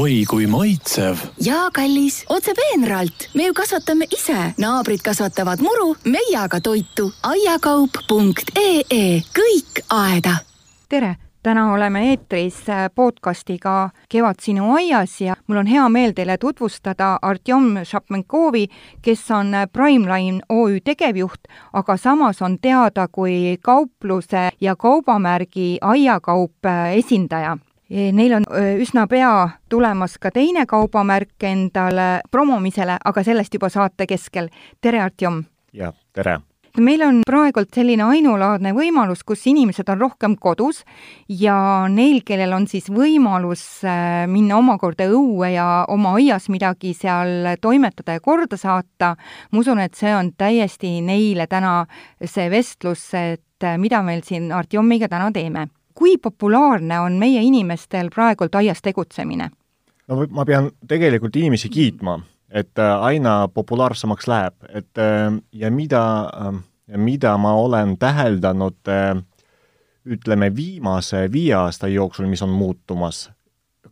oi kui maitsev. jaa, kallis, otse peenralt. me ju kasvatame ise, naabrid kasvatavad muru, meie aga toitu. aiakaup.ee, kõik aeda. tere täna oleme eetris äh, podcastiga Kevad sinu aias ja mul on hea meel teile tutvustada Artjom Šapmenkovi, kes on äh, Primeline OÜ tegevjuht, aga samas on teada kui kaupluse ja kaubamärgi Aiakaup äh, esindaja. Neil on üsna pea tulemas ka teine kaubamärk endale promomisele, aga sellest juba saate keskel. tere, Artjom! jah, tere! meil on praegult selline ainulaadne võimalus, kus inimesed on rohkem kodus ja neil, kellel on siis võimalus minna omakorda õue ja oma aias midagi seal toimetada ja korda saata, ma usun, et see on täiesti neile täna see vestlus, et mida meil siin Artjomiga täna teeme. Kui populaarne on meie inimestel praegult aias tegutsemine? no ma pean tegelikult inimesi kiitma et äh, aina populaarsemaks läheb, et äh, ja mida, äh, mida ma olen täheldanud ütleme, viimase viie aasta jooksul, mis on muutumas,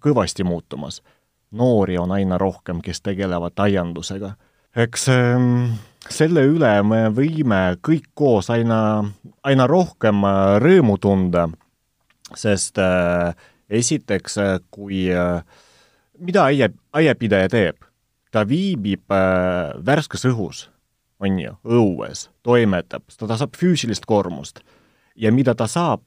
kõvasti muutumas, noori on aina rohkem, kes tegelevad aiandusega. eks ähm, selle üle me võime kõik koos aina, aina rohkem rõõmu tunda, sest äh, esiteks, kui äh, mida aia, aiapidaja teeb? ta viibib äh, värskes õhus, on ju, õues, toimetab, ta saab füüsilist koormust. ja mida ta saab,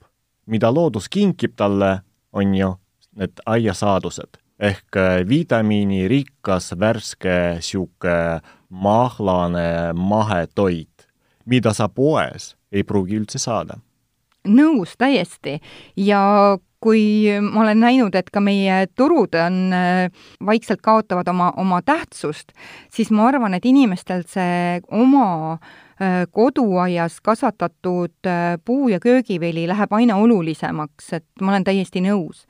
mida loodus kinkib talle, on ju, need aiasaadused ehk äh, vitamiinirikas värske niisugune mahlane mahetoit, mida sa poes ei pruugi üldse saada. Nõus täiesti ja kui ma olen näinud, et ka meie turud on, äh, vaikselt kaotavad oma, oma tähtsust, siis ma arvan, et inimestel see oma äh, koduaias kasvatatud äh, puu- ja köögivili läheb aina olulisemaks, et ma olen täiesti nõus.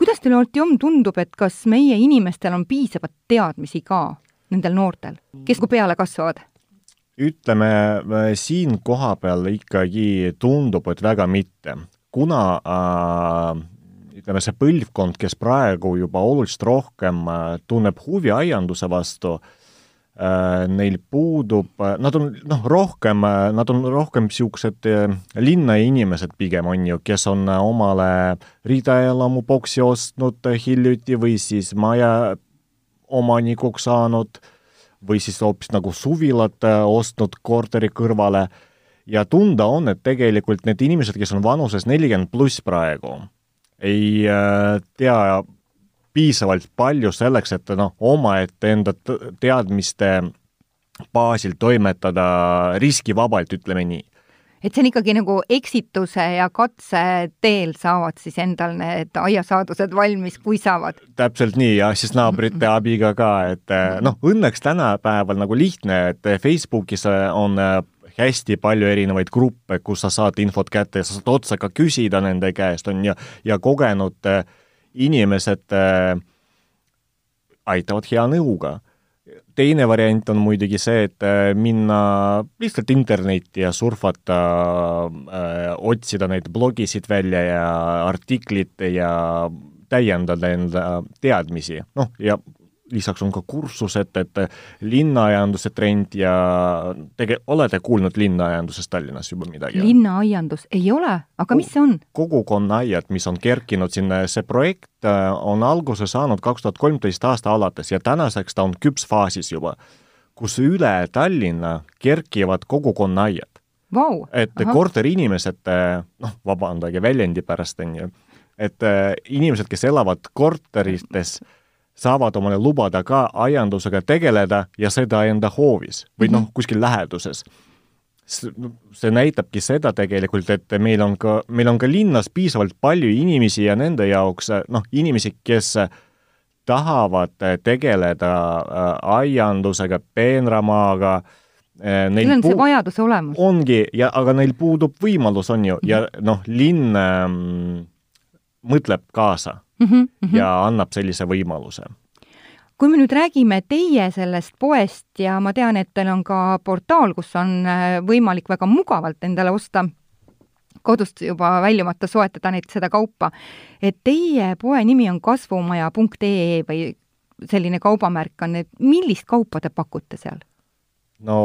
kuidas teile, Artjom, tundub, et kas meie inimestel on piisavalt teadmisi ka, nendel noortel, kes kui peale kasvavad? Ütleme, siin kohapeal ikkagi tundub, et väga mitte. Kuna äh, ütleme, see põlvkond, kes praegu juba oluliselt rohkem äh, tunneb huvi aianduse vastu, äh, neil puudub, äh, nad on noh, rohkem, nad on rohkem niisugused linnainimesed pigem, on ju, kes on omale riideelamu boksi ostnud hiljuti või siis maja omanikuks saanud või siis hoopis nagu suvilat ostnud korteri kõrvale. Ja tunda on, et tegelikult need inimesed, kes on vanuses nelikümmend pluss praegu, ei äh, tea piisavalt palju selleks, et noh, omaette enda teadmiste baasil toimetada riskivabalt, ütleme nii et see on ikkagi nagu eksituse ja katse teel saavad siis endal need aiasaadused valmis, kui saavad. täpselt nii ja siis naabrite abiga ka, et äh, noh, õnneks tänapäeval nagu lihtne, et Facebookis on äh, hästi palju erinevaid gruppe, kus sa saad infot kätte ja sa saad otsa ka küsida nende käest, on ju, ja kogenud inimesed aitavad hea nõuga. Teine variant on muidugi see, et äh, minna lihtsalt internetti ja surfata äh,, otsida neid blogisid välja ja artiklit ja täiendada enda teadmisi, noh, ja lisaks on ka kursused, et linnaaianduse trend ja tege-, olete kuulnud linnaaiandusest Tallinnas juba midagi? linnaaiandus, ei ole, aga mis see on? kogukonnaaiad, mis on kerkinud sinna, see projekt äh, on alguse saanud kaks tuhat kolmteist aasta alates ja tänaseks ta on küpsfaasis juba, kus üle Tallinna kerkivad kogukonnaaiad wow.. et korteriinimesed, äh, noh, vabandage väljendi pärast, on ju, et äh, inimesed, kes elavad korterites mm, -hmm saavad omale lubada ka aiandusega tegeleda ja seda enda hoovis või noh, mhm. kuskil läheduses. see näitabki seda tegelikult, et meil on ka, meil on ka linnas piisavalt palju inimesi ja nende jaoks noh, inimesi, kes tahavad tegeleda äh, aiandusega, peenramaaga äh,, neil on see vajadus olemas. ongi, ja aga neil puudub võimalus, on ju, ja noh, linn ähm, mõtleb kaasa mm -hmm. ja annab sellise võimaluse kui me nüüd räägime teie sellest poest ja ma tean, et teil on ka portaal, kus on äh, võimalik väga mugavalt endale osta kodust juba väljumata soetada neid, seda kaupa. et teie poe nimi on kasvumaja.ee või selline kaubamärk on, et millist kaupa te pakute seal? no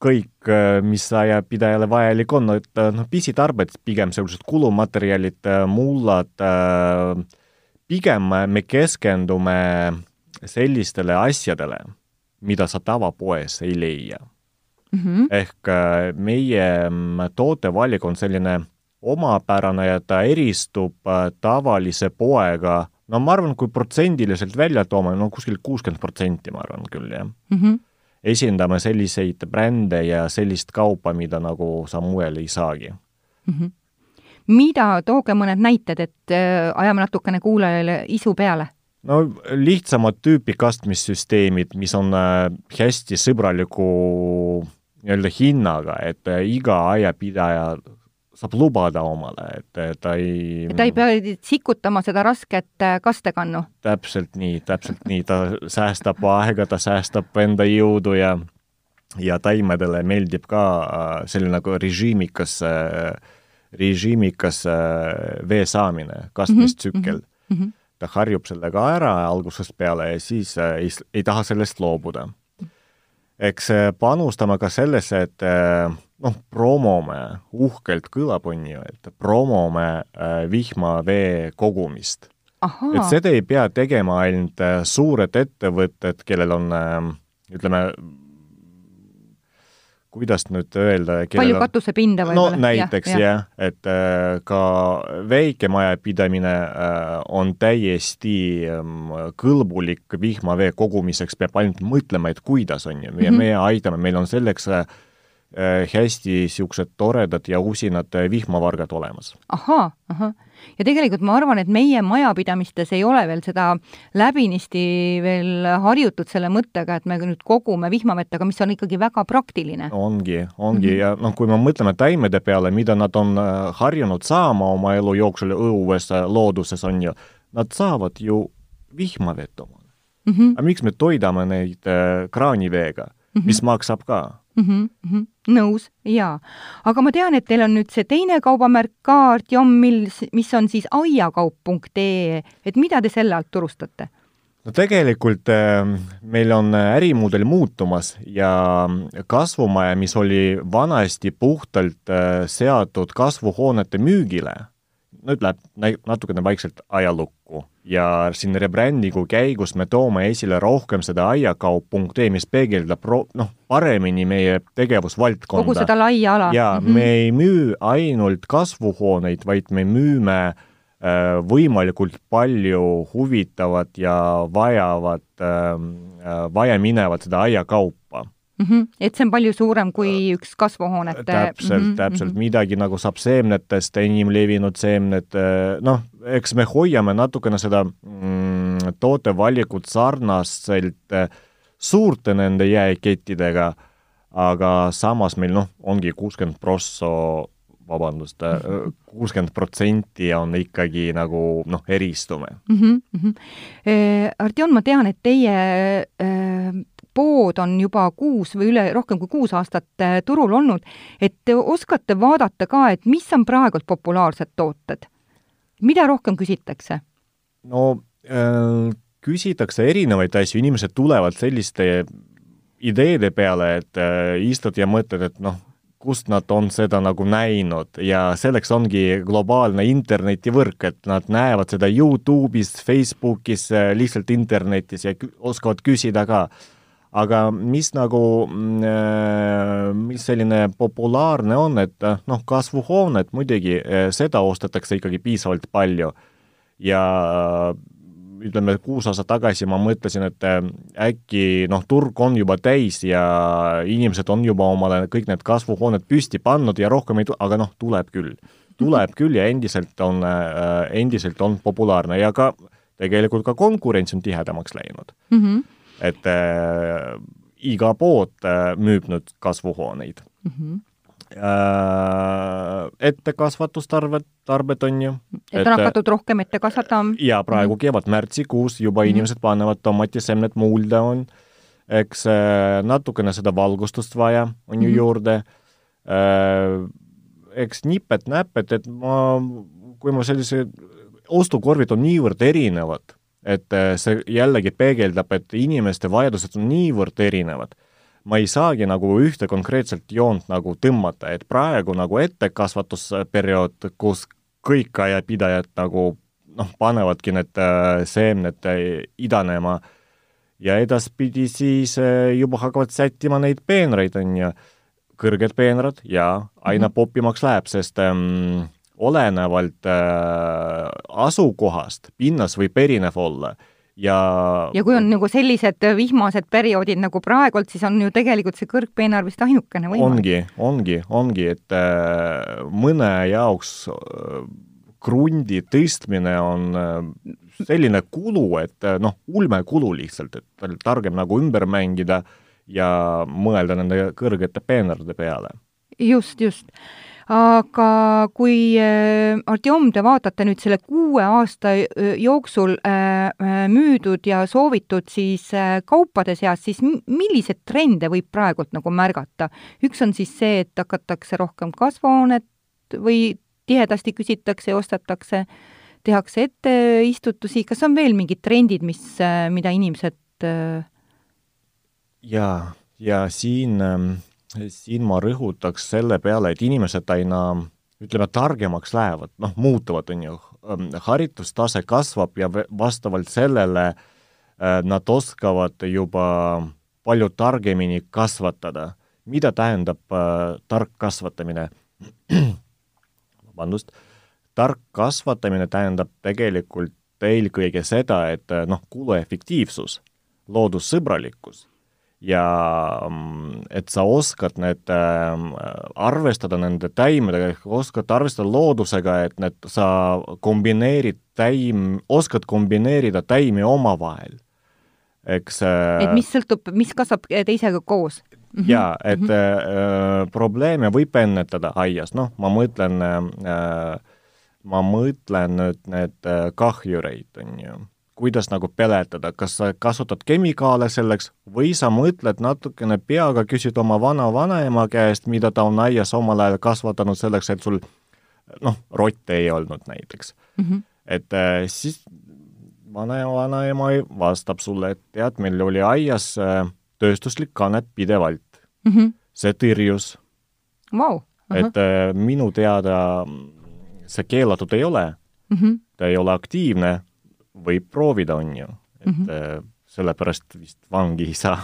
kõik, äh, mis aiapidajale vajalik on, et äh, noh, pisitarbed, pigem sellised kulumaterjalid, mullad, pigem me keskendume sellistele asjadele, mida sa tavapoes ei leia mm. -hmm. ehk äh, meie tootevalik on selline omapärane ja ta eristub äh, tavalise poega, no ma arvan, kui protsendiliselt välja toome, no kuskil kuuskümmend protsenti, ma arvan küll, jah mm. -hmm. esindame selliseid brände ja sellist kaupa, mida nagu sa mujal ei saagi mm. -hmm. Mida, tooge mõned näited, et äh, ajame natukene kuulajale isu peale no lihtsamad tüüpi kastmissüsteemid, mis on äh, hästi sõbraliku nii-öelda hinnaga, et äh, iga aiapidaja saab lubada omale, et ta ei ta ei pea sikutama seda rasket äh, kastekannu? täpselt nii, täpselt nii, ta säästab aega, ta säästab enda jõudu ja ja taimedele meeldib ka selline nagu režiimikas, režiimikas vee saamine, kastmistsükkel mm. -hmm ta harjub sellega ära algusest peale ja siis äh, ei, ei taha sellest loobuda. eks äh, panustame ka sellesse, et äh, noh, promome, uhkelt kõlab, on ju, et promome vihmavee kogumist. et seda ei pea tegema ainult suured ettevõtted, kellel on ütleme, kuidas nüüd öelda palju katusepinda võib-olla? no näiteks jah ja. ja., et äh, ka väikemajapidamine äh, on täiesti äh, kõlbulik vihmavee kogumiseks, peab ainult mõtlema, et kuidas, on ju, ja mm -hmm. meie aitame, meil on selleks äh, hästi niisugused toredad ja usinad vihmavargad olemas. ahhaa, ahah ja tegelikult ma arvan, et meie majapidamistes ei ole veel seda läbinisti veel harjutud selle mõttega, et me nüüd kogume vihmavett, aga mis on ikkagi väga praktiline. ongi, ongi mm -hmm. ja noh, kui me mõtleme taimede peale, mida nad on äh, harjunud saama oma elu jooksul õues, äh, looduses, on ju, nad saavad ju vihmavett omale mm. -hmm. aga miks me toidame neid äh, kraaniveega mm, -hmm. mis maksab ka mm. -hmm. nõus, jaa. aga ma tean, et teil on nüüd see teine kaubamärk ka, Artjom, mil, mis on siis aiakaup.ee, et mida te selle alt turustate? no tegelikult äh, meil on ärimudel muutumas ja kasvumaja, mis oli vanasti puhtalt äh, seatud kasvuhoonete müügile, nüüd läheb natukene vaikselt ajalukku ja siin rebrandingu käigus me toome esile rohkem seda aiakaup.ee, mis peegeldab ro-, noh, paremini meie tegevusvaldkonda. kogu seda laia ala. jaa mm, -hmm. me ei müü ainult kasvuhooneid, vaid me müüme äh, võimalikult palju huvitavat ja vajavat ähm, äh,, vajaminevat seda aiakaupa mm. -hmm. et see on palju suurem kui üks kasvuhoonete täpselt mm, -hmm. täpselt, mhm. midagi nagu saab seemnetest, enim levinud seemned, äh, noh, eks me hoiame natukene seda mm, tootevalikut sarnaselt äh, suurte nende jaekettidega, aga samas meil noh, ongi kuuskümmend prosso vabandust, äh, kuuskümmend protsenti on ikkagi nagu noh, eristume mm. -hmm. Artjon, ma tean, et teie äh, pood on juba kuus või üle, rohkem kui kuus aastat äh, turul olnud, et te oskate vaadata ka, et mis on praegult populaarsed tooted? mida rohkem küsitakse? no äh, küsitakse erinevaid asju, inimesed tulevad selliste ideede peale, et äh, istud ja mõtled, et noh, kust nad on seda nagu näinud ja selleks ongi globaalne internetivõrk, et nad näevad seda Youtube'is, Facebookis, lihtsalt internetis ja oskavad küsida ka aga mis nagu, mm, äh, mis selline populaarne on, et äh, noh, kasvuhooned muidugi, äh, seda ostetakse ikkagi piisavalt palju. ja ütleme, kuus aastat tagasi ma mõtlesin, et äkki noh, turg on juba täis ja inimesed on juba omale kõik need kasvuhooned püsti pannud ja rohkem ei tule, aga noh, tuleb küll. tuleb küll ja endiselt on, endiselt on populaarne ja ka tegelikult ka konkurents on tihedamaks läinud mm. -hmm et äh, iga pood äh, müüb nüüd kasvuhooneid mm. -hmm ettekasvatustarbed, tarbed on ju. et on hakatud rohkem ette kasvatama? jaa, praegu mm kevad-märtsikuus juba mm inimesed panevad tomatisemned muulde, on, eks natukene seda valgustust vaja on ju mm juurde. eks nipet-näpet, et ma, kui ma sellise, ostukorvid on niivõrd erinevad, et äh, see jällegi peegeldab, et inimeste vajadused on niivõrd erinevad. ma ei saagi nagu ühte konkreetset joont nagu tõmmata, et praegu nagu ettekasvatusperiood, kus kõik aiapidajad nagu noh, panevadki need äh, seemned idanema ja edaspidi siis juba hakkavad sättima neid peenraid, on ju kõrged peenrad ja aina mm -hmm. popimaks läheb, sest ähm, olenevalt äh, asukohast pinnas võib erinev olla ja ja kui on nagu sellised vihmased perioodid nagu praegult, siis on ju tegelikult see kõrgpeenar vist ainukene võimalus. ongi, ongi, ongi, et äh, mõne jaoks äh, krundi tõstmine on äh, selline kulu, et äh, noh, ulmekulu lihtsalt, et targem nagu ümber mängida äh, ja mõelda nende kõrgete peenarde peale. just, just. Aga kui äh, Artjom, te vaatate nüüd selle kuue aasta äh, jooksul äh, müüdud ja soovitud siis kaupade seas, siis milliseid trende võib praegult nagu märgata? üks on siis see, et hakatakse rohkem kasvuhoonet või tihedasti küsitakse ja ostetakse, tehakse etteistutusi, kas on veel mingid trendid, mis, mida inimesed jaa, ja siin, ähm, siin ma rõhutaks selle peale, et inimesed aina ütleme, targemaks lähevad, noh, muutuvad, on ju, ähm, haritustase kasvab ja vastavalt sellele äh, nad oskavad juba palju targemini kasvatada. mida tähendab äh, tark kasvatamine? vabandust, tark kasvatamine tähendab tegelikult eelkõige seda, et äh, noh, kuluefektiivsus, loodussõbralikkus ja mm, et sa oskad need äh, arvestada nende taimedega, ehk oskad arvestada loodusega, et need, sa kombineerid täim, oskad kombineerida taimi omavahel, eks äh, et mis sõltub, mis kasvab teisega koos? Mhm. jaa, et mm -hmm. äh, probleeme võib ennetada aias, noh, ma mõtlen äh,, ma mõtlen nüüd need äh, kahjureid, on ju kuidas nagu peletada, kas sa kasutad kemikaale selleks või sa mõtled natukene peaga, küsid oma vana-vanaema käest, mida ta on aias omal ajal kasvatanud selleks, et sul noh, rotte ei olnud näiteks mm. -hmm. et äh, siis vana-vanaema vastab sulle, et tead, meil oli aias äh, tööstuslik kanep pidevalt mm. -hmm. see tõrjus wow.. et äh, minu teada see keelatud ei ole mm, -hmm. ta ei ole aktiivne võib proovida, on ju, et mm -hmm. sellepärast vist vangi ei saa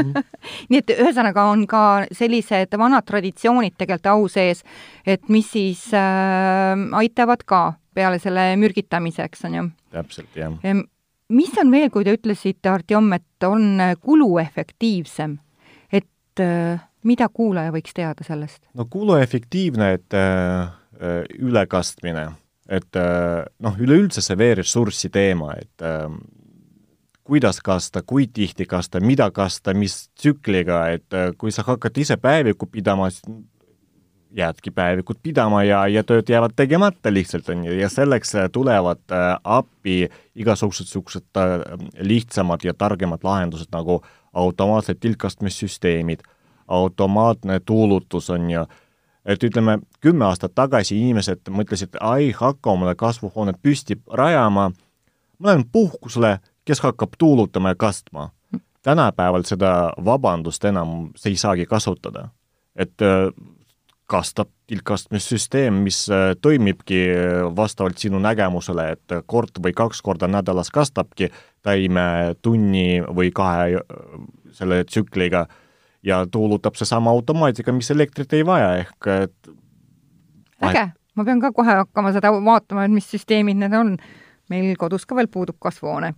nii et ühesõnaga on ka sellised vanad traditsioonid tegelikult au sees, et mis siis äh, aitavad ka peale selle mürgitamise, eks on ju? täpselt, jah. mis on veel, kui te ütlesite, Artjom, et on kuluefektiivsem, et äh, mida kuulaja võiks teada sellest? no kuluefektiivne, et äh, äh ülekastmine et äh, noh, üleüldse see veeressurssi teema, et äh, kuidas kasta, kui tihti kasta, mida kasta, mis tsükliga, et äh, kui sa hakkad ise päevikut pidama, jäädki päevikut pidama ja, ja tööd jäävad tegemata lihtsalt, on ju, ja selleks äh, tulevad appi igasugused niisugused lihtsamad ja targemad lahendused, nagu automaatsed tilkastmissüsteemid, automaatne tuulutus, on ju, et ütleme, kümme aastat tagasi inimesed mõtlesid, ai, hakka omale kasvuhoonet püsti rajama, ma lähen puhkusele, kes hakkab tuulutama ja kastma. tänapäeval seda vabandust enam ei saagi kasutada. et äh, kastab tilkastmissüsteem, mis äh, toimibki äh, vastavalt sinu nägemusele, et kord või kaks korda nädalas kastabki taime tunni või kahe selle tsükliga ja tuulutab seesama automaatika, mis elektrit ei vaja, ehk et äge, ma pean ka kohe hakkama seda vaatama, et mis süsteemid need on. meil kodus ka veel puudub kasvuhoone.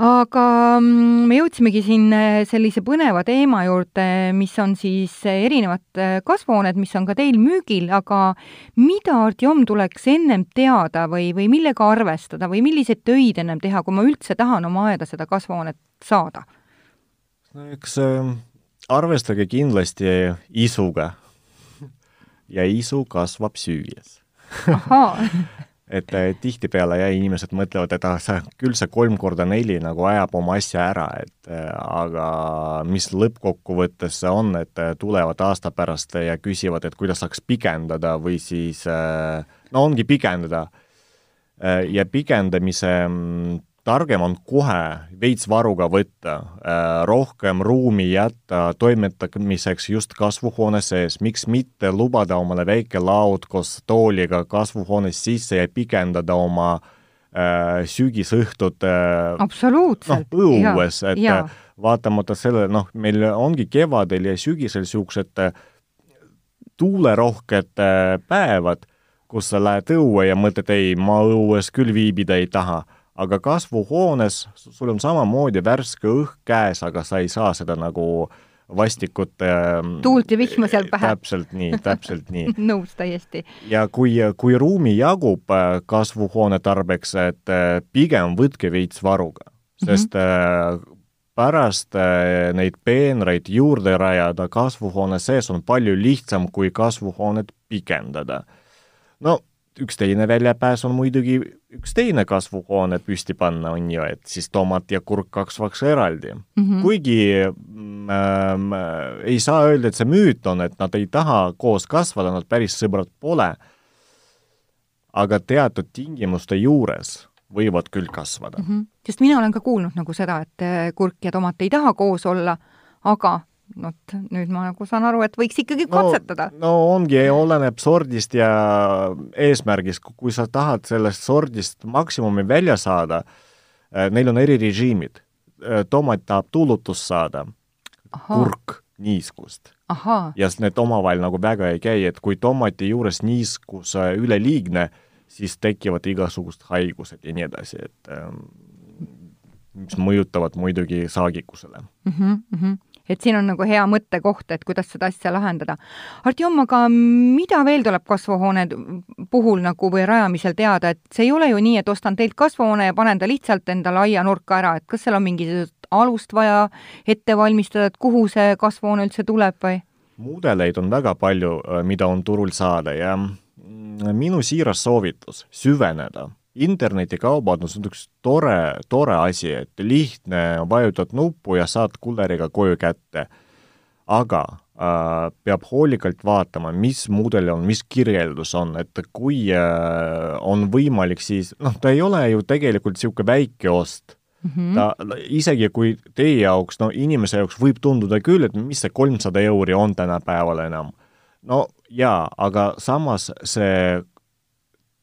aga mm, me jõudsimegi siin äh, sellise põneva teema juurde, mis on siis erinevad äh, kasvuhooned, mis on ka teil müügil, aga mida, Artjom, tuleks ennem teada või, või millega arvestada või milliseid töid ennem teha, kui ma üldse tahan oma aeda seda kasvuhoonet saada? no eks ähm, arvestage kindlasti isuga. ja isu kasvab süües et eh, tihtipeale jah, inimesed mõtlevad, et ah, sa, küll see kolm korda neli nagu ajab oma asja ära, et eh, aga mis lõppkokkuvõttes see on, et eh, tulevad aasta pärast ja küsivad, et kuidas saaks pikendada või siis no ongi pikendada. ja pikendamise mm, targem on kohe veits varuga võtta, äh, rohkem ruumi jätta toimetamiseks just kasvuhoone sees, miks mitte lubada omale väike laud koos tooliga kasvuhoones sisse ja pikendada oma äh, sügisõhtut äh, absoluutselt. noh, õues, et ja. vaatamata sellele, noh, meil ongi kevadel ja sügisel niisugused äh, tuulerohked äh, päevad, kus sa lähed õue ja mõtled, ei, ma õues küll viibida ei taha aga kasvuhoones sul on samamoodi värske õhk käes, aga sa ei saa seda nagu vastikut ähm, tuult ja vihma seal pähe. täpselt nii, täpselt nii nõus täiesti. ja kui, kui ruumi jagub äh, kasvuhoone tarbeks, et äh, pigem võtke veits varuga, sest mm -hmm. pärast neid peenraid juurde rajada kasvuhoone sees on palju lihtsam kui kasvuhoonet pikendada. no üks teine väljapääs on muidugi üks teine kasvuhoone püsti panna, on ju, et siis tomat ja kurk kasvaks eraldi mm. -hmm. kuigi mm, äh, ei saa öelda, et see müüt on, et nad ei taha koos kasvada, nad päris sõbrad pole, aga teatud tingimuste juures võivad küll kasvada mm. -hmm. sest mina olen ka kuulnud nagu seda, et kurk ja tomat ei taha koos olla, aga vot nüüd ma nagu saan aru, et võiks ikkagi katsetada. no ongi, oleneb sordist ja eesmärgist, kui sa tahad sellest sordist maksimumi välja saada, eh, neil on erirežiimid. Eh, tomat tahab tuulutust saada, kurk niiskust. ja need omavahel nagu väga ei käi, et kui tomati juures niiskus üleliigne, siis tekivad igasugused haigused ja nii edasi, et mis mõjutavad muidugi saagikusele mm. -hmm, mm -hmm et siin on nagu hea mõttekoht, et kuidas seda asja lahendada. Artjom, aga mida veel tuleb kasvuhoone puhul nagu või rajamisel teada, et see ei ole ju nii, et ostan teilt kasvuhoone ja panen ta lihtsalt endale aianurka ära, et kas seal on mingisugust alust vaja ette valmistada, et kuhu see kasvuhoone üldse tuleb või? mudeleid on väga palju, mida on turul saada ja minu siiras soovitus süveneda internetikaubandus on üks tore, tore asi, et lihtne, vajutad nuppu ja saad kulleriga koju kätte. aga äh, peab hoolikalt vaatama, mis mudel on, mis kirjeldus on, et kui äh, on võimalik, siis noh, ta ei ole ju tegelikult niisugune väike ost mm. -hmm. ta, isegi kui teie jaoks, no inimese jaoks võib tunduda küll, et mis see kolmsada euri on tänapäeval enam. no jaa, aga samas see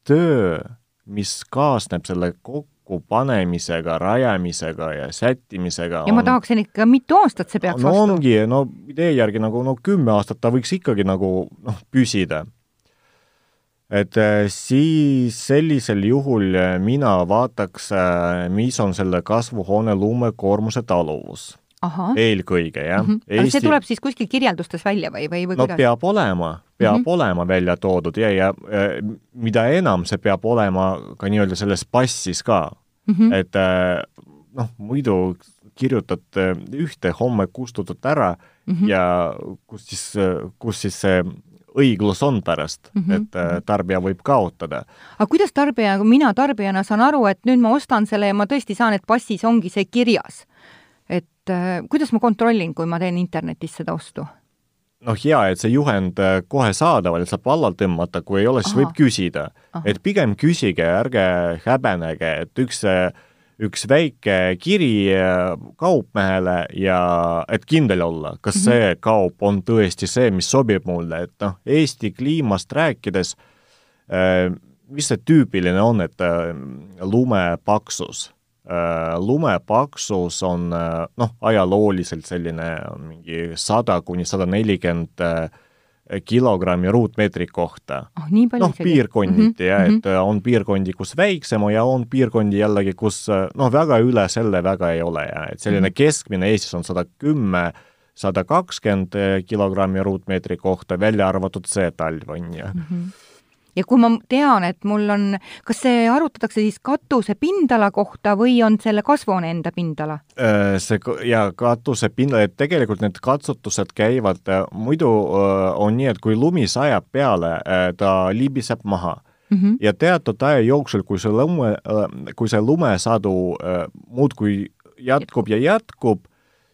töö mis kaasneb selle kokkupanemisega, rajamisega ja sättimisega. ja on... ma tahaksin ikka, mitu aastat see peaks no vastu? ongi, no idee järgi nagu no kümme aastat ta võiks ikkagi nagu noh, püsida. et äh, siis sellisel juhul äh, mina vaataks, äh, mis on selle kasvuhoone lumekoormuse taluvus eelkõige, jah mm. -hmm. Eesti... aga see tuleb siis kuskil kirjeldustes välja või, või, või no kuidas? peab olema, peab mm -hmm. olema välja toodud ja, ja mida enam, see peab olema ka nii-öelda selles passis ka mm. -hmm. et äh, noh, muidu kirjutad äh, ühte, homme kustutad ära mm -hmm. ja kus siis, kus siis see õiglus on pärast mm, -hmm. et äh, tarbija võib kaotada. aga kuidas tarbija, mina tarbijana saan aru, et nüüd ma ostan selle ja ma tõesti saan, et passis ongi see kirjas et kuidas ma kontrollin, kui ma teen internetis seda ostu? Noh, hea, et see juhend äh, kohe saadaval, et saab alla tõmmata, kui ei ole, siis Aha. võib küsida. et pigem küsige, ärge häbenege, et üks üks väike kiri äh, kaupmehele ja et kindel olla, kas mm -hmm. see kaup on tõesti see, mis sobib mulle, et noh, Eesti kliimast rääkides äh,, mis see tüüpiline on, et äh, lume paksus Äh, lumepaksus on äh, noh, ajalooliselt selline mingi sada kuni sada nelikümmend äh, kilogrammi ruutmeetri kohta oh,. noh, piirkonniti mm -hmm. jah, et mhm. on piirkondi, kus väiksem ja on piirkondi jällegi, kus noh, väga üle selle väga ei ole ja et selline mm -hmm. keskmine Eestis on sada kümme, sada kakskümmend kilogrammi ruutmeetri kohta, välja arvatud see talv on ju mm. -hmm ja kui ma tean, et mul on, kas see arutatakse siis katuse pindala kohta või on selle kasvuhoone enda pindala? Äh, see ja katuse pindala, et tegelikult need katsutused käivad, äh, muidu äh, on nii, et kui lumi sajab peale, ta libiseb maha mm. mm. -hmm. ja teatud aja jooksul, kui see lume, kui see lumesadu muudkui jätkub ja jätkub,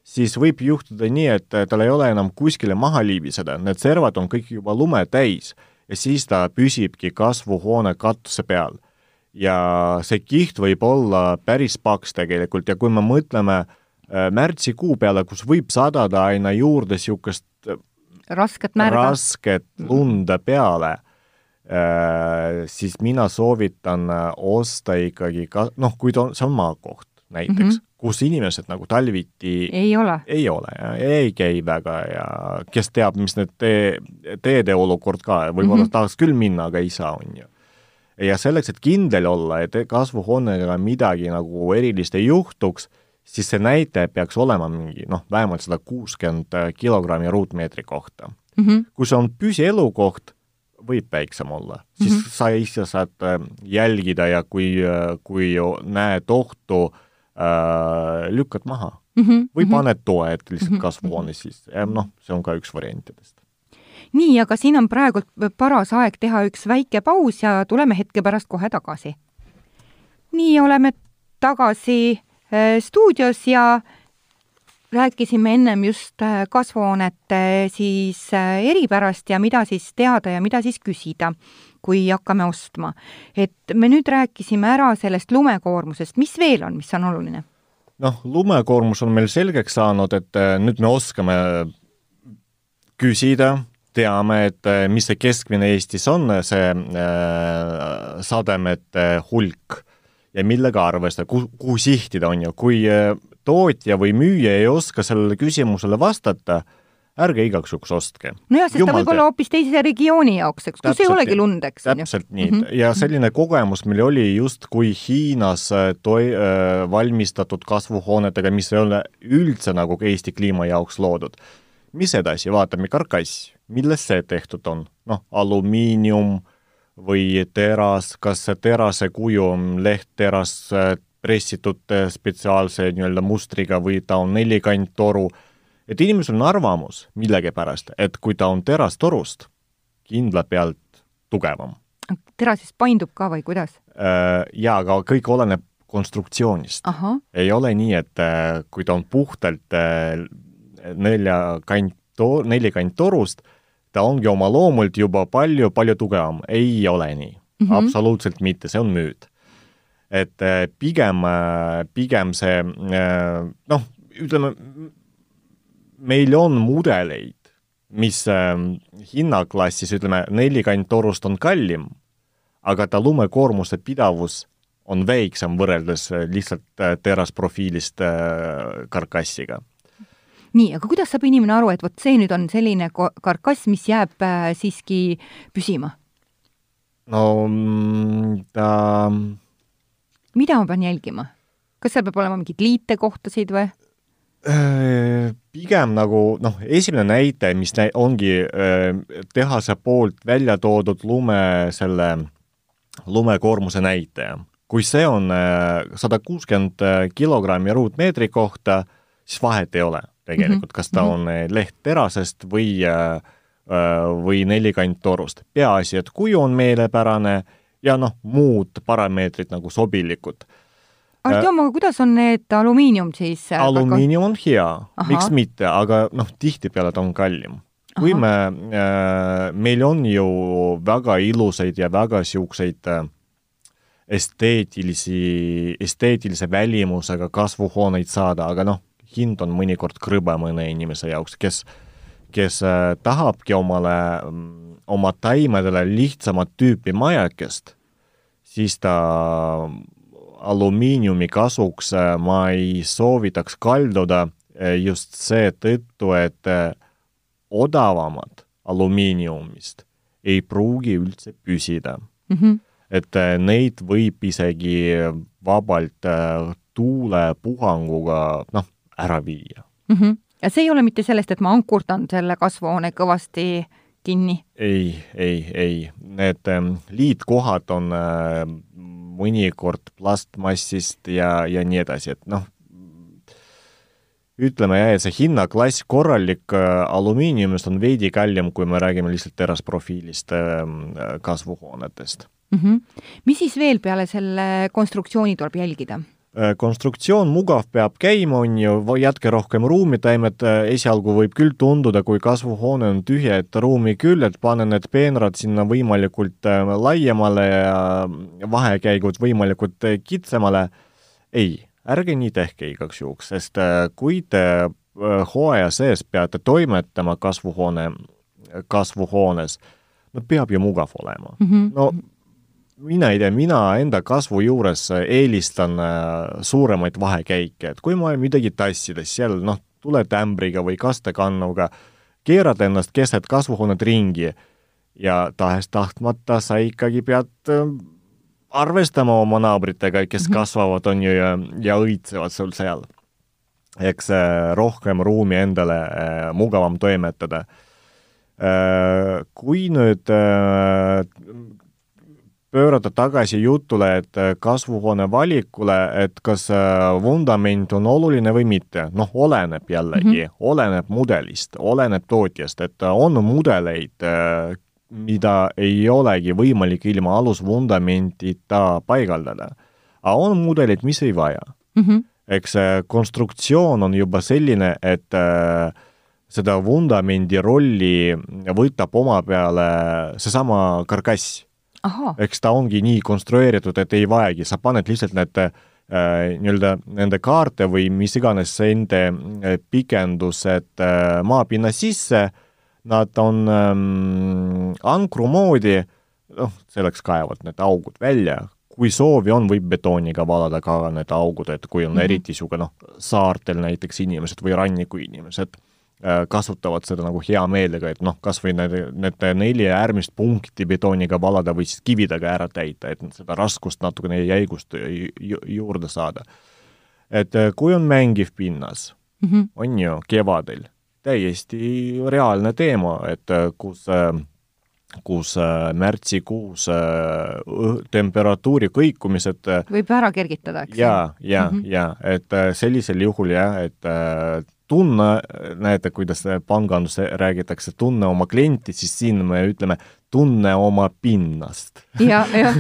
siis võib juhtuda nii, et tal ei ole enam kuskile maha liibiseda, need servad on kõik juba lume täis ja siis ta püsibki kasvuhoone katuse peal. ja see kiht võib olla päris paks tegelikult ja kui me mõtleme äh, märtsikuu peale, kus võib sadada aina juurde niisugust äh, rasket märga. rasket lunda peale äh,, siis mina soovitan äh, osta ikkagi ka, noh, kui ta on, see on maakoht näiteks mm, -hmm kus inimesed nagu talviti ei ole, ei ole ja ei käi väga ja kes teab, mis need tee, teede olukord ka, võib-olla mm -hmm. tahaks küll minna, aga ei saa, on ju. ja selleks, et kindel olla, et kasvuhoonega midagi nagu erilist ei juhtuks, siis see näitaja peaks olema mingi noh, vähemalt sada kuuskümmend kilogrammi ruutmeetri kohta mm. -hmm. kui see on püsielukoht, võib väiksem olla, siis mm -hmm. sa ise saad äh, jälgida ja kui, äh, kui näed ohtu äh, äh, lükkad maha mm -hmm. või mhm. paned toed lihtsalt mm -hmm. kasvuhoone sisse noh, see on ka üks variantidest. nii, aga siin on praegu paras aeg teha üks väike paus ja tuleme hetke pärast kohe tagasi. nii, oleme tagasi äh, stuudios ja rääkisime ennem just äh, kasvuhoonete siis äh, eripärast ja mida siis teada ja mida siis küsida kui hakkame ostma. et me nüüd rääkisime ära sellest lumekoormusest, mis veel on, mis on oluline? noh, lumekoormus on meil selgeks saanud, et äh, nüüd me oskame küsida, teame, et äh, mis see keskmine Eestis on, see äh, sademete hulk ja millega arvestada, kuhu, kuhu sihtida, on ju, kui äh, tootja või müüja ei oska sellele küsimusele vastata, ärge igaks juhuks ostke. nojah, sest Jumal ta võib olla hoopis teise regiooni jaoks, eks, kus ei olegi lund, eks. täpselt nii mm, -hmm. ja selline kogemus meil oli justkui Hiinas äh, toi- äh,, valmistatud kasvuhoonetega, mis ei ole üldse nagu Eesti kliima jaoks loodud. mis edasi, vaatame karkass, millest see tehtud on? noh, alumiinium või teras, kas see terase kuju on lehtteras äh, pressitud äh, spetsiaalse nii-öelda mustriga või ta on nelikanttoru et inimesel on arvamus millegipärast, et kui ta on terastorust, kindla pealt tugevam. teras siis paindub ka või kuidas? Äh, jaa, aga kõik oleneb konstruktsioonist. ei ole nii, et äh, kui ta on puhtalt äh, neljakant, nelikanttorust, ta ongi oma loomult juba palju-palju tugevam, ei ole nii mm. -hmm. absoluutselt mitte, see on müüt. et pigem, pigem see noh, ütleme, meil on mudeleid, mis äh, hinnaklassis, ütleme, nelikanttorust on kallim, aga ta lumekoormuse pidavus on väiksem võrreldes äh, lihtsalt äh, terasprofiilist äh, karkassiga. nii, aga kuidas saab inimene aru, et vot see nüüd on selline karkass, mis jääb siiski püsima? no mm, ta mida ma pean jälgima? kas seal peab olema mingeid liitekohtasid või? Äh, pigem nagu noh, esimene näide, mis nä-, ongi äh, tehase poolt välja toodud lume, selle lumekoormuse näitaja. kui see on äh, sada kuuskümmend kilogrammi ruutmeetri kohta, siis vahet ei ole tegelikult, kas ta mhm. on lehtterasest või, või nelikanttorust. peaasi, et kuju on meelepärane ja noh, muud parameetrid nagu sobilikud Artjom, aga kuidas on need alumiinium siis? Äh, alumiinium on hea, miks mitte, aga noh, tihtipeale ta on kallim. kui me äh,, meil on ju väga ilusaid ja väga niisuguseid äh, esteetilisi, esteetilise välimusega kasvuhooneid saada, aga noh, hind on mõnikord krõbe mõne inimese jaoks, kes, kes äh, tahabki omale, oma taimedele lihtsamat tüüpi majakest, siis ta alumiiniumi kasuks äh, ma ei soovitaks kalduda äh, just seetõttu, et äh, odavamad alumiiniumist ei pruugi üldse püsida mm. -hmm. et neid võib isegi vabalt tuulepuhanguga noh, ära viia mm. -hmm. ja see ei ole mitte sellest, et ma ankurdan selle kasvuhoone kõvasti kinni? ei, ei, ei, need ähm, liitkohad on mõnikord plastmassist ja, ja nii edasi, et noh, ütleme jah, et see hinnaklass korralik äh, alumiiniumist on veidi kallim, kui me räägime lihtsalt terasprofiilist ähm, kasvuhoonetest. mm. -hmm. mis siis veel peale selle konstruktsiooni tuleb jälgida? Äh, konstruktsioon mugav peab käima, on ju, jätke rohkem ruumi, taimed äh, esialgu võib küll tunduda, kui kasvuhoone on tühja, et ruumi küll, et pane need peenrad sinna võimalikult äh, laiemale ja vahekäigud võimalikult kitsamale. ei, ärge nii tehke igaks juhuks, sest kui te hooaja sees peate toimetama kasvuhoone, kasvuhoones, no peab ju mugav olema mm. -hmm. no mina ei tea, mina enda kasvu juures eelistan äh, suuremaid vahekäike, et kui ma midagi tassides, seal noh, tuled ämbriga või kastekannuga, keerad ennast keset kasvuhoonet ringi ja tahes-tahtmata sa ikkagi pead äh, arvestama oma naabritega, kes -hmm. kasvavad, on ju, ja, ja õitsevad sul seal. eks äh, rohkem ruumi endale mugavam toimetada kui nüüd pöörata tagasi jutule, et äh, kasvuhoone valikule, et kas äh, vundament on oluline või mitte, noh, oleneb jällegi mm, -hmm. oleneb mudelist, oleneb tootjast, et äh, on mudeleid, mida ei olegi võimalik ilma alusvundamentita paigaldada. aga on mudelid, mis ei vaja mm. -hmm. eks konstruktsioon on juba selline, et äh, seda vundamendi rolli võtab oma peale seesama karkass eks ta ongi nii konstrueeritud, et ei vajagi, sa paned lihtsalt need äh, nii-öelda nende kaarte või mis iganes nende äh, pikendused äh, maapinna sisse, nad on ähm, ankru moodi, noh, selleks kaevad need augud välja, kui soovi on, võib betooniga valada ka need augud, et kui on mm -hmm. eriti niisugune noh, saartel näiteks inimesed või ranniku inimesed kasutavad seda nagu hea meelega, et noh, kas või need, need neli äärmist punkti betooniga valada või siis kividega ära täita, et seda raskust natukene jäigust ju, juurde saada. et äh, kui on mängiv pinnas mm, -hmm. on ju, kevadel, täiesti reaalne teema, et äh, kus kus märtsikuus temperatuuri kõikumised võib ära kergitada, eks? jaa, jaa -hmm. jaa, et sellisel juhul jah, et tunne, näete, kuidas pangandus räägitakse, tunne oma klienti, siis siin me ütleme tunne oma pinnast ja,. jah,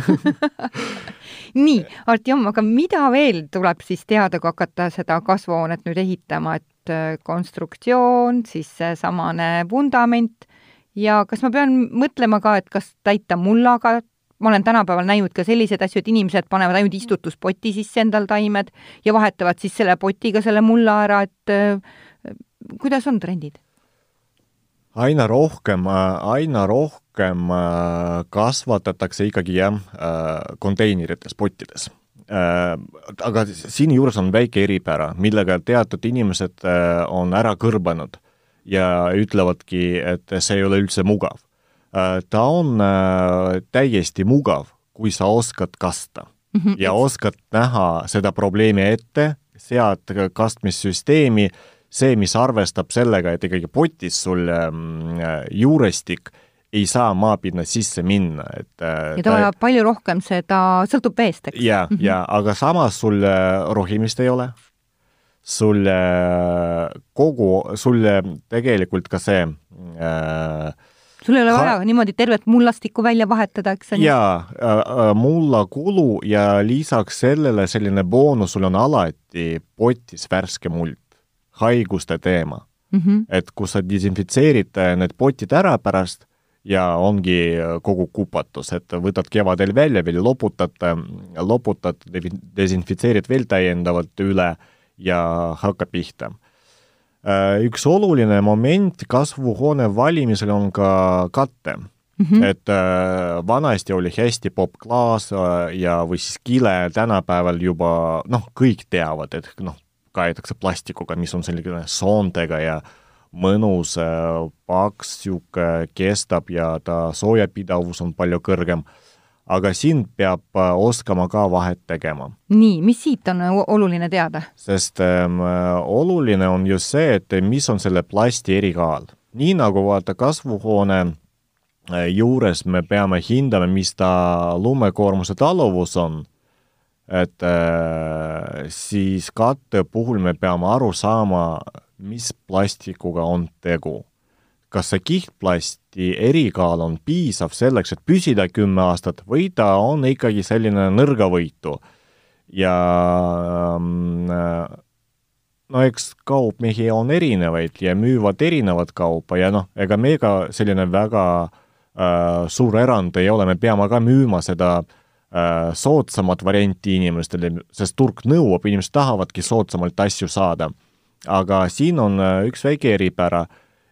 nii, Artjom, aga mida veel tuleb siis teada, kui hakata seda kasvuhoonet nüüd ehitama, et äh, konstruktsioon, siis seesamane vundament ja kas ma pean mõtlema ka, et kas täita mullaga ma olen tänapäeval näinud ka selliseid asju, et inimesed panevad ainult istutuspoti sisse endal taimed ja vahetavad siis selle potiga selle mulla ära, et äh, kuidas on trendid? aina rohkem, aina rohkem äh, kasvatatakse ikkagi jah, äh, konteinerites, pottides aga siinjuures on väike eripära, millega teatud inimesed on ära kõrbanud ja ütlevadki, et see ei ole üldse mugav Äh, ta on äh, täiesti mugav, kui sa oskad kasta mm -hmm. ja oskad näha seda probleemi ette, sead kastmissüsteemi, see, mis arvestab sellega, et ikkagi potis sul ähm, juurestik ei saa maapinna sisse minna, et äh, ja ta vajab palju rohkem seda, sõltub veest, eks? jaa mm, -hmm. jaa, aga samas sul rohimist ei ole, sul kogu, sul tegelikult ka see äh, sul ei ole vaja ha niimoodi tervet mullastikku välja vahetada, eks on ju? jaa äh, äh,, mulla kulu ja lisaks sellele selline boonus, sul on alati potis värske muld, haiguste teema mm. -hmm. et kus sa desinfitseerid äh, need potid ära pärast ja ongi äh, kogu kupatus, et võtad kevadel välja, veel loputad, loputad, desinfitseerid veel täiendavalt üle ja hakkab pihta üks oluline moment kasvuhoone valimisel on ka katte mm. -hmm. et äh, vanasti oli hästi popp klaas äh, ja, või siis kile, tänapäeval juba noh, kõik teavad, et noh, kaetakse plastikuga, mis on selline soontega ja mõnus äh,, paks, niisugune kestab ja ta soojapidavus on palju kõrgem aga siin peab äh, oskama ka vahet tegema. nii, mis siit on oluline teada? sest ähm, oluline on just see, et mis on selle plasti erikaal. nii nagu vaata kasvuhoone äh, juures me peame hindama, mis ta lumekoormuse taluvus on, et äh, siis katte puhul me peame aru saama, mis plastikuga on tegu. Kas see kihtplasti erikaal on piisav selleks, et püsida kümme aastat või ta on ikkagi selline nõrgavõitu ja ähm, no eks kaupmehi on erinevaid ja müüvad erinevat kaupa ja noh, ega me ka selline väga äh, suur erand ei ole, me peame ka müüma seda äh, soodsamat varianti inimestele, sest turg nõuab, inimesed tahavadki soodsamalt asju saada. aga siin on äh, üks väike eripära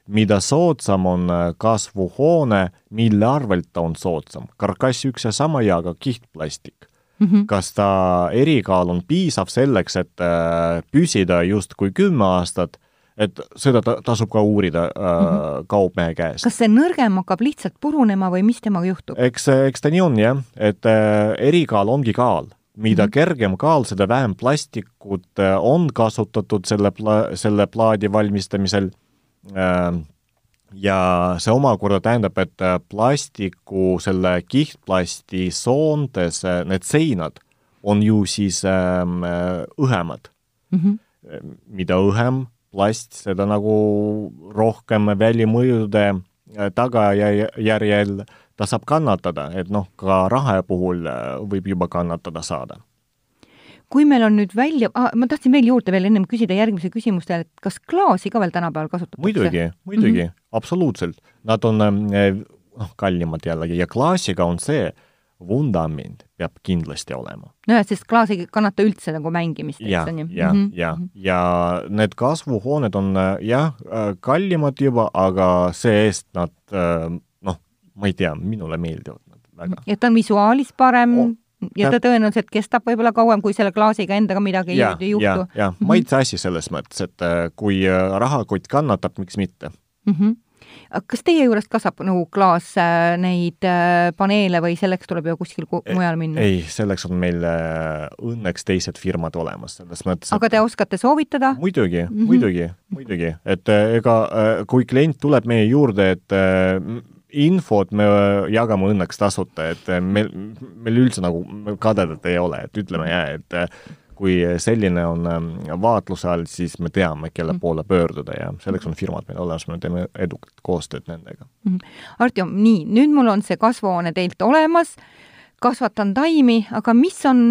mida soodsam on äh, kasvuhoone, mille arvelt ta on soodsam. karkass üks ja sama ja ka kihtplastik mm. -hmm. kas ta erikaal on piisav selleks, et äh, püsida justkui kümme aastat, et seda ta, tasub ka uurida äh, mm -hmm. kaupmehe käest. kas see nõrgem hakkab lihtsalt purunema või mis temaga juhtub? eks, eks ta nii on jah, et äh, erikaal ongi kaal mida mm -hmm. kergem kaal, seda vähem plastikut äh, on kasutatud selle pla-, selle plaadi valmistamisel ja see omakorda tähendab, et äh, plastiku, selle kihtplasti soontes äh, need seinad on ju siis ähm, õhemad mm. -hmm. mida õhem plast, seda nagu rohkem välimõjude tagajärjel ta saab kannatada, et noh, ka raha puhul võib juba kannatada saada kui meil on nüüd välja ah,, ma tahtsin veel juurde veel ennem küsida järgmise küsimustele, et kas klaasi ka veel tänapäeval kasutatakse? muidugi, muidugi mm, -hmm. absoluutselt. Nad on eh, noh, kallimad jällegi ja klaasiga on see, vundament peab kindlasti olema. nojah, sest klaas ei kannata üldse nagu mängimist, eks on ju. ja -hmm. ja, mhm. ja need kasvuhooned on eh, jah, eh, kallimad juba, aga see-eest nad noh, ma ei tea, minule meeldivad nad väga. et ta on visuaalis parem oh ja ta tõenäoliselt kestab võib-olla kauem, kui selle klaasiga endaga midagi ja, ei juhtu. jah, mhm. maitse asi selles mõttes, et äh, kui äh, rahakott kannatab, miks mitte mm. -hmm kas teie juurest kasvab nagu klaas äh, neid paneele või selleks tuleb ju kuskil mujal minna? ei, selleks on meil õnneks teised firmad olemas, selles mõttes aga te oskate soovitada? muidugi mm, -hmm. muidugi, muidugi, et ega kui klient tuleb meie juurde, et infot me jagame õnneks tasuta, et meil, meil üldse nagu kadedat ei ole, et ütleme jah, et kui selline on ähm, vaatluse all, siis me teame, kelle mm. poole pöörduda ja selleks on firmad meil olemas, me teeme edukat koostööd nendega. Mm. Artjom, nii, nüüd mul on see kasvuhoone teilt olemas, kasvatan taimi, aga mis on,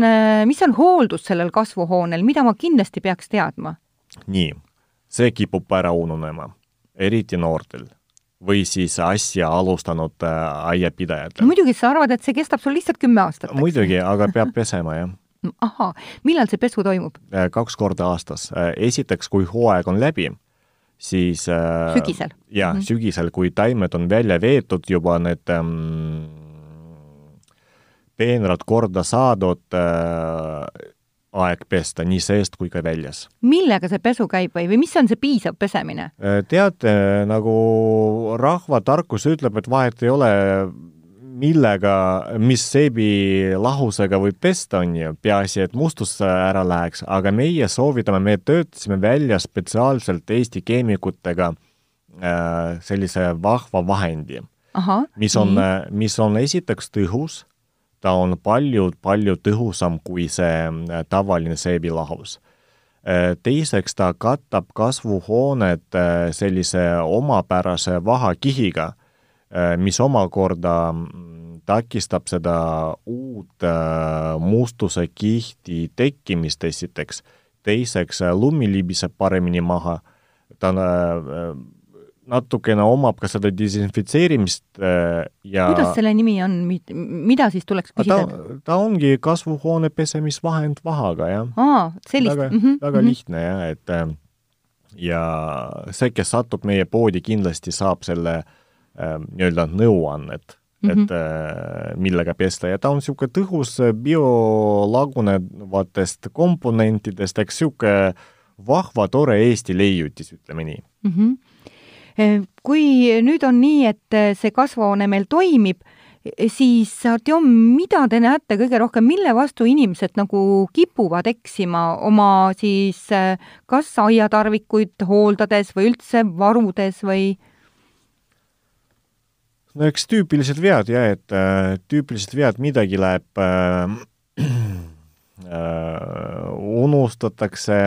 mis on hooldus sellel kasvuhoonel, mida ma kindlasti peaks teadma? nii, see kipub ära ununema, eriti noortel või siis asja alustanud äh, aiapidajatel no,. muidugi, sa arvad, et see kestab sul lihtsalt kümme aastat? muidugi, aga peab pesema, jah. ahhaa, millal see pesu toimub? Äh, kaks korda aastas. Äh, esiteks, kui hooaeg on läbi, siis sügisel? jaa mm, -hmm. sügisel, kui taimed on välja veetud juba, need ähm, peenrad korda saadud äh,, aeg pesta nii seest kui ka väljas. millega see pesu käib või, või mis on see piisav pesemine? Äh, teate, nagu rahvatarkus ütleb, et vahet ei ole, millega, mis seebilahusega võib pesta, on ju, peaasi, et mustus ära läheks, aga meie soovitame, me töötasime välja spetsiaalselt Eesti keemikutega äh, sellise vahva vahendi, mis on, mis on esiteks tõhus ta on palju-palju tõhusam kui see äh, tavaline seebilahus. Äh, teiseks, ta katab kasvuhooned äh, sellise omapärase vahakihiga, mis omakorda mm, takistab seda uut mustuse kihti tekkimist esiteks, teiseks lumi libiseb paremini maha, ta natukene omab ka seda desinfitseerimist äh, ja kuidas selle nimi on, mida siis tuleks küsida? ta, ta ongi kasvuhoone pesemisvahend vahaga, jah. aa, sellist? väga mm, -hmm. väga -hmm. lihtne jah, et äh, ja see, kes satub meie poodi, kindlasti saab selle äh, nii-öelda nõuannet mm, -hmm. et millega pesta ja ta on niisugune tõhus biolagunevatest komponentidest, eks niisugune vahva, tore Eesti leiutis, ütleme nii mm. -hmm kui nüüd on nii, et see kasvuhoone meil toimib, siis Artjom, mida te näete kõige rohkem, mille vastu inimesed nagu kipuvad eksima oma siis kas aiatarvikuid hooldades või üldse varudes või? no eks tüüpilised vead jah, et äh, tüüpilised vead, midagi läheb äh, äh, unustatakse,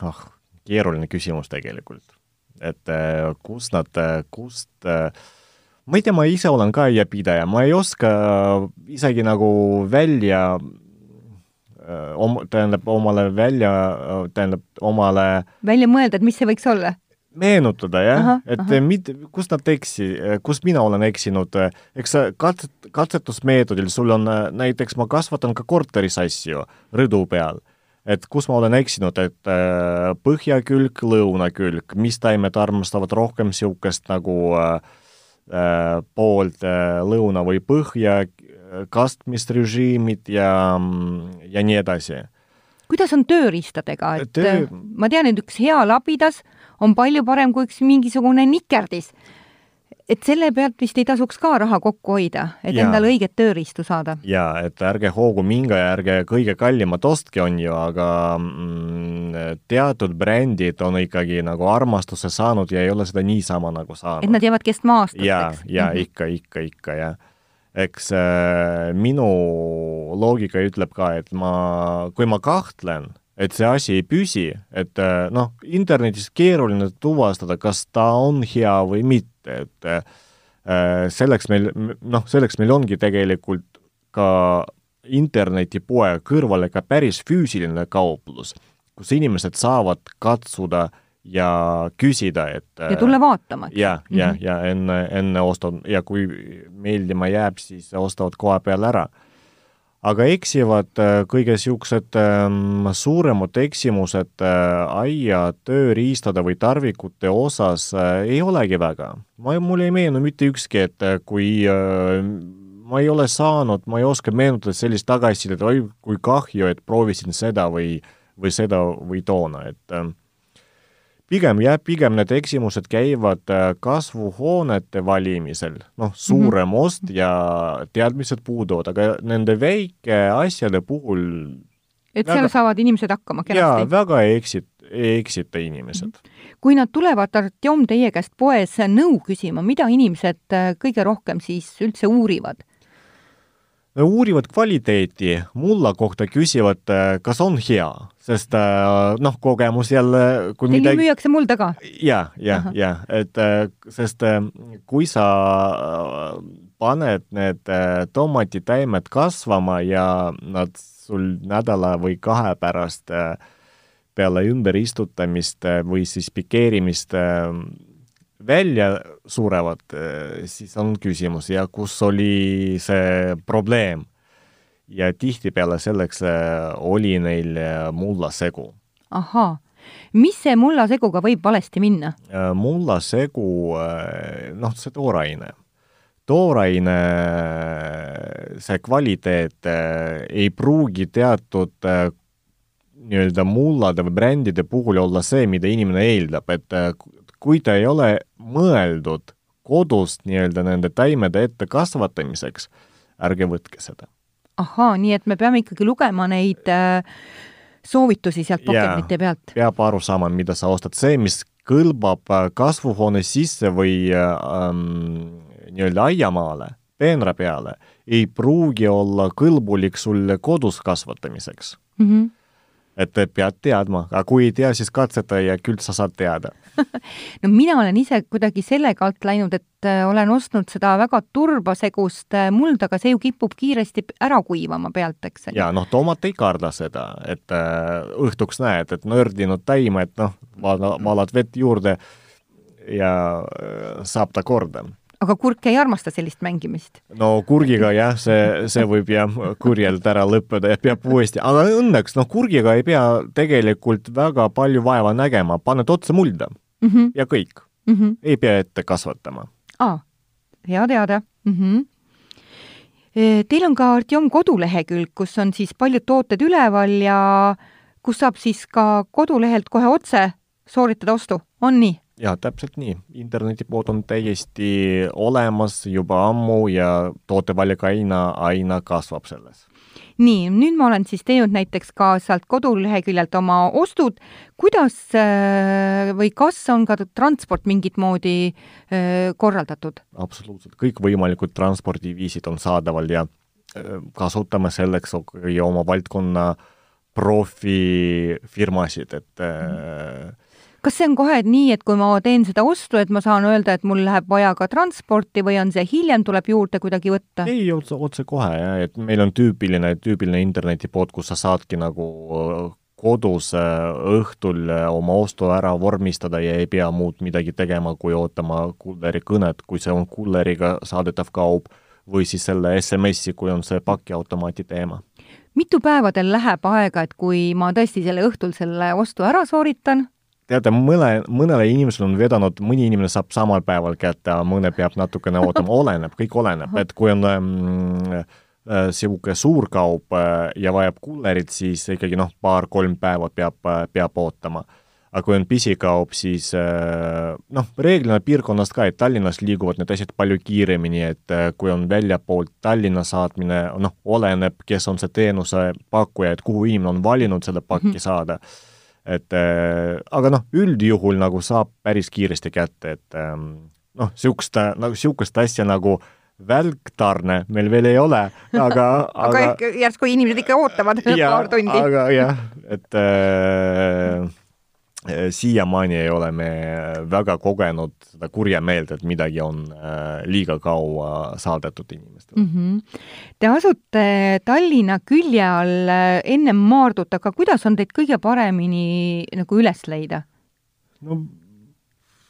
ah, keeruline küsimus tegelikult et äh, kust nad, kust ma ei tea, ma ise olen ka aiapidaja, ma ei oska isegi nagu välja om-, tähendab, omale välja, tähendab, omale välja mõelda, et mis see võiks olla? meenutada jah, et aha. mit-, kus nad eksi-, kus mina olen eksinud, eks katset-, katsetusmeetodil sul on näiteks, ma kasvatan ka korteris asju rõdu peal, et kus ma olen eksinud, et põhjakülg, lõunakülg, mis taimed armastavad rohkem niisugust nagu äh, poolt äh, lõuna või põhja, kastmisrežiimid ja, ja nii edasi. kuidas on tööriistadega, et Töö... ma tean, et üks hea labidas on palju parem kui üks mingisugune nikerdis. Et selle pealt vist ei tasuks ka raha kokku hoida, et ja. endale õiget tööriistu saada. jaa, et ärge hoogu minge ja ärge kõige kallimat ostke, on ju, aga mm, teatud brändid on ikkagi nagu armastuse saanud ja ei ole seda niisama nagu saanud. et nad jäävad kestma aastateks? jaa, jaa mm, -hmm. ikka, ikka, ikka, jah eks äh, minu loogika ütleb ka, et ma, kui ma kahtlen, et see asi ei püsi, et äh, noh, internetis keeruline tuvastada, kas ta on hea või mitte, et äh, selleks meil, noh, selleks meil ongi tegelikult ka internetipoe kõrvale ka päris füüsiline kauplus, kus inimesed saavad katsuda ja küsida, et ja tulla vaatama. ja, ja -hmm. ja enne, enne ostu ja kui meeldima jääb, siis ostavad koha peal ära aga eksivad äh, kõige niisugused ähm, suuremad eksimused äh, aia tööriistade või tarvikute osas äh, ei olegi väga. ma, mul ei meenu mitte ükski, et kui ma ei ole saanud, ma ei oska meenutada sellist tagasisidet, oi kui kahju, et proovisin seda või, või seda või toona, et pigem jah, pigem need eksimused käivad äh, kasvuhoonete valimisel, noh, suurem mm -hmm. ost ja teadmised puuduvad, aga nende väikeasjade puhul et väga, seal saavad inimesed hakkama kenasti? jaa, väga ei eksit-, ei eksita inimesed mm. -hmm. kui nad tulevad, Artjom, teie käest poes nõu küsima, mida inimesed äh, kõige rohkem siis üldse uurivad? Uurivad kvaliteeti, mulla kohta küsivad, äh, kas on hea, sest äh, noh, kogemus jälle kui midagi... müüakse mulda ka? ja, ja, ja, et äh, sest kui sa paned need tomatitaimed kasvama ja nad sul nädala või kahe pärast peale ümberistutamist või siis pikeerimist välja surevad, eh, siis on küsimus ja kus oli see probleem. ja tihtipeale selleks eh, oli neil eh, mullasegu. ahhaa, mis see mullaseguga võib valesti minna? mullasegu, noh, see tooraine tooraine, see kvaliteet ei pruugi teatud nii-öelda mullade või brändide puhul olla see, mida inimene eeldab, et kui ta ei ole mõeldud kodust nii-öelda nende taimede ette kasvatamiseks, ärge võtke seda. ahaa, nii et me peame ikkagi lugema neid äh, soovitusi sealt pakendite pealt? peab aru saama, mida sa ostad, see, mis kõlbab äh, kasvuhoone sisse või ähm, nii-öelda aiamaale, peenra peale, ei pruugi olla kõlbulik sulle kodus kasvatamiseks mm. -hmm et pead teadma, aga kui ei tea, siis katseta ja küll sa saad teada no mina olen ise kuidagi sellega alt läinud, et äh, olen ostnud seda väga turbasegust äh, mulda, aga see ju kipub kiiresti ära kuivama pealt, eks. ja noh, tomat ei karda seda, et äh, õhtuks näed, et nördinud taime, et noh, valad vett juurde ja saab ta korda aga kurk ei armasta sellist mängimist? no kurgiga jah, see, see võib jah kurjalt ära lõppeda ja peab uuesti, aga õnneks noh, kurgiga ei pea tegelikult väga palju vaeva nägema, paned otse mulda mm -hmm. ja kõik mm. -hmm. ei pea ette kasvatama. aa, hea teada mm. -hmm. Teil on ka Artjom kodulehekülg, kus on siis paljud tooted üleval ja kus saab siis ka kodulehelt kohe otse sooritada ostu, on nii? Jaa, täpselt nii. internetipood on täiesti olemas juba ammu ja tootevalik aina, aina kasvab selles. nii, nüüd ma olen siis teinud näiteks ka sealt koduleheküljelt oma ostud, kuidas äh, või kas on ka transport mingit moodi äh, korraldatud? absoluutselt, kõikvõimalikud transpordiviisid on saadaval ja äh, kasutame selleks oma valdkonna profifirmasid, et mm kas see on kohe nii, et kui ma teen seda ostu, et ma saan öelda, et mul läheb vaja ka transporti või on see hiljem tuleb juurde kuidagi võtta? ei, otse, otsekohe jah, et meil on tüüpiline, tüüpiline internetipood, kus sa saadki nagu äh, kodus äh, õhtul äh, oma ostu ära vormistada ja ei pea muud midagi tegema, kui ootama kulleri kõnet, kui see on kulleriga saadetav kaup, või siis selle SMS-i, kui on see pakiautomaati teema mitu päeva teil läheb aega, et kui ma tõesti selle õhtul selle ostu ära sooritan, teate, mõne, mõnele inimesele on vedanud, mõni inimene saab samal päeval kätte, mõne peab natukene ootama, oleneb, kõik oleneb, et kui on niisugune ähm, äh, suur kaup äh, ja vajab kullerit, siis ikkagi noh, paar-kolm päeva peab, äh, peab ootama. aga kui on pisikaup, siis noh, reeglina piirkonnast ka, et Tallinnas liiguvad need asjad palju kiiremini, et kui on väljapoolt Tallinna saatmine, noh, oleneb, kes on see teenusepakkuja, et kuhu inimene on valinud selle pakki mm -hmm. Et äh, aga noh, üldjuhul nagu saab päris kiiresti kätte, et ähm, noh, niisugust, nagu niisugust asja nagu välktarne meil veel ei ole, aga aga, aga järsku inimesed ikka ootavad ja, paar tundi. aga jah, et Äh, siiamaani ei ole me väga kogenud seda kurja meelt, et midagi on äh, liiga kaua saadetud inimestele mm. -hmm. Te asute Tallinna külje all äh, ennem Maardut, aga kuidas on teid kõige paremini nagu üles leida? no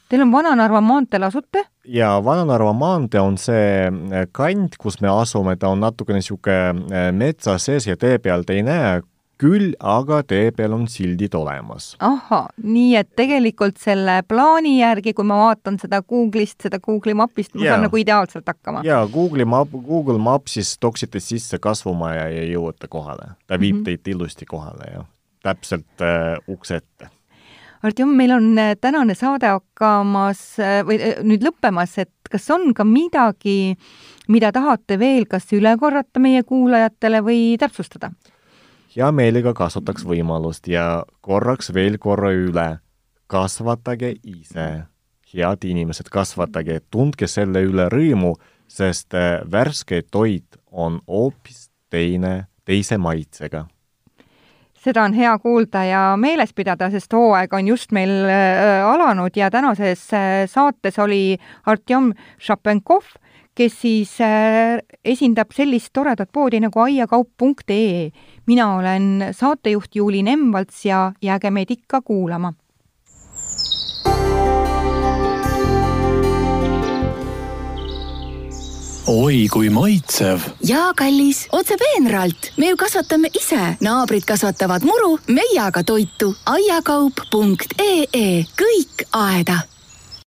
Teil on Vana-Narva maanteel asute? jaa, Vana-Narva maantee on see kant, kus me asume, ta on natukene niisugune metsa sees ja tee pealt ei näe, küll aga tee peal on sildid olemas. ahah, nii et tegelikult selle plaani järgi, kui ma vaatan seda Google'ist, seda Google'i mapist, ma yeah. saan nagu ideaalselt hakkama? jaa, Google'i map, Google Maps'is toksite sisse kasvumaja ja jõuate kohale. ta viib mm -hmm. teid ilusti kohale ja täpselt äh, ukse ette. Artjom, meil on äh, tänane saade hakkamas äh, või äh, nüüd lõppemas, et kas on ka midagi, mida tahate veel kas üle korrata meie kuulajatele või täpsustada? Hea meelega kasutaks võimalust ja korraks veel korra üle, kasvatage ise, head inimesed, kasvatage, tundke selle üle rõõmu, sest äh, värske toit on hoopis teine, teise maitsega. Seda on hea kuulda ja meeles pidada, sest hooaeg on just meil äh, alanud ja tänases äh, saates oli Artjom Šapenkov, kes siis äh, esindab sellist toredat poodi nagu aiakaup.ee. mina olen saatejuht Juuli Nemvalts ja jääge meid ikka kuulama. oi kui maitsev. jaa, kallis, otse peenralt. me ju kasvatame ise, naabrid kasvatavad muru, meie aga toitu. aiakaup.ee, kõik aeda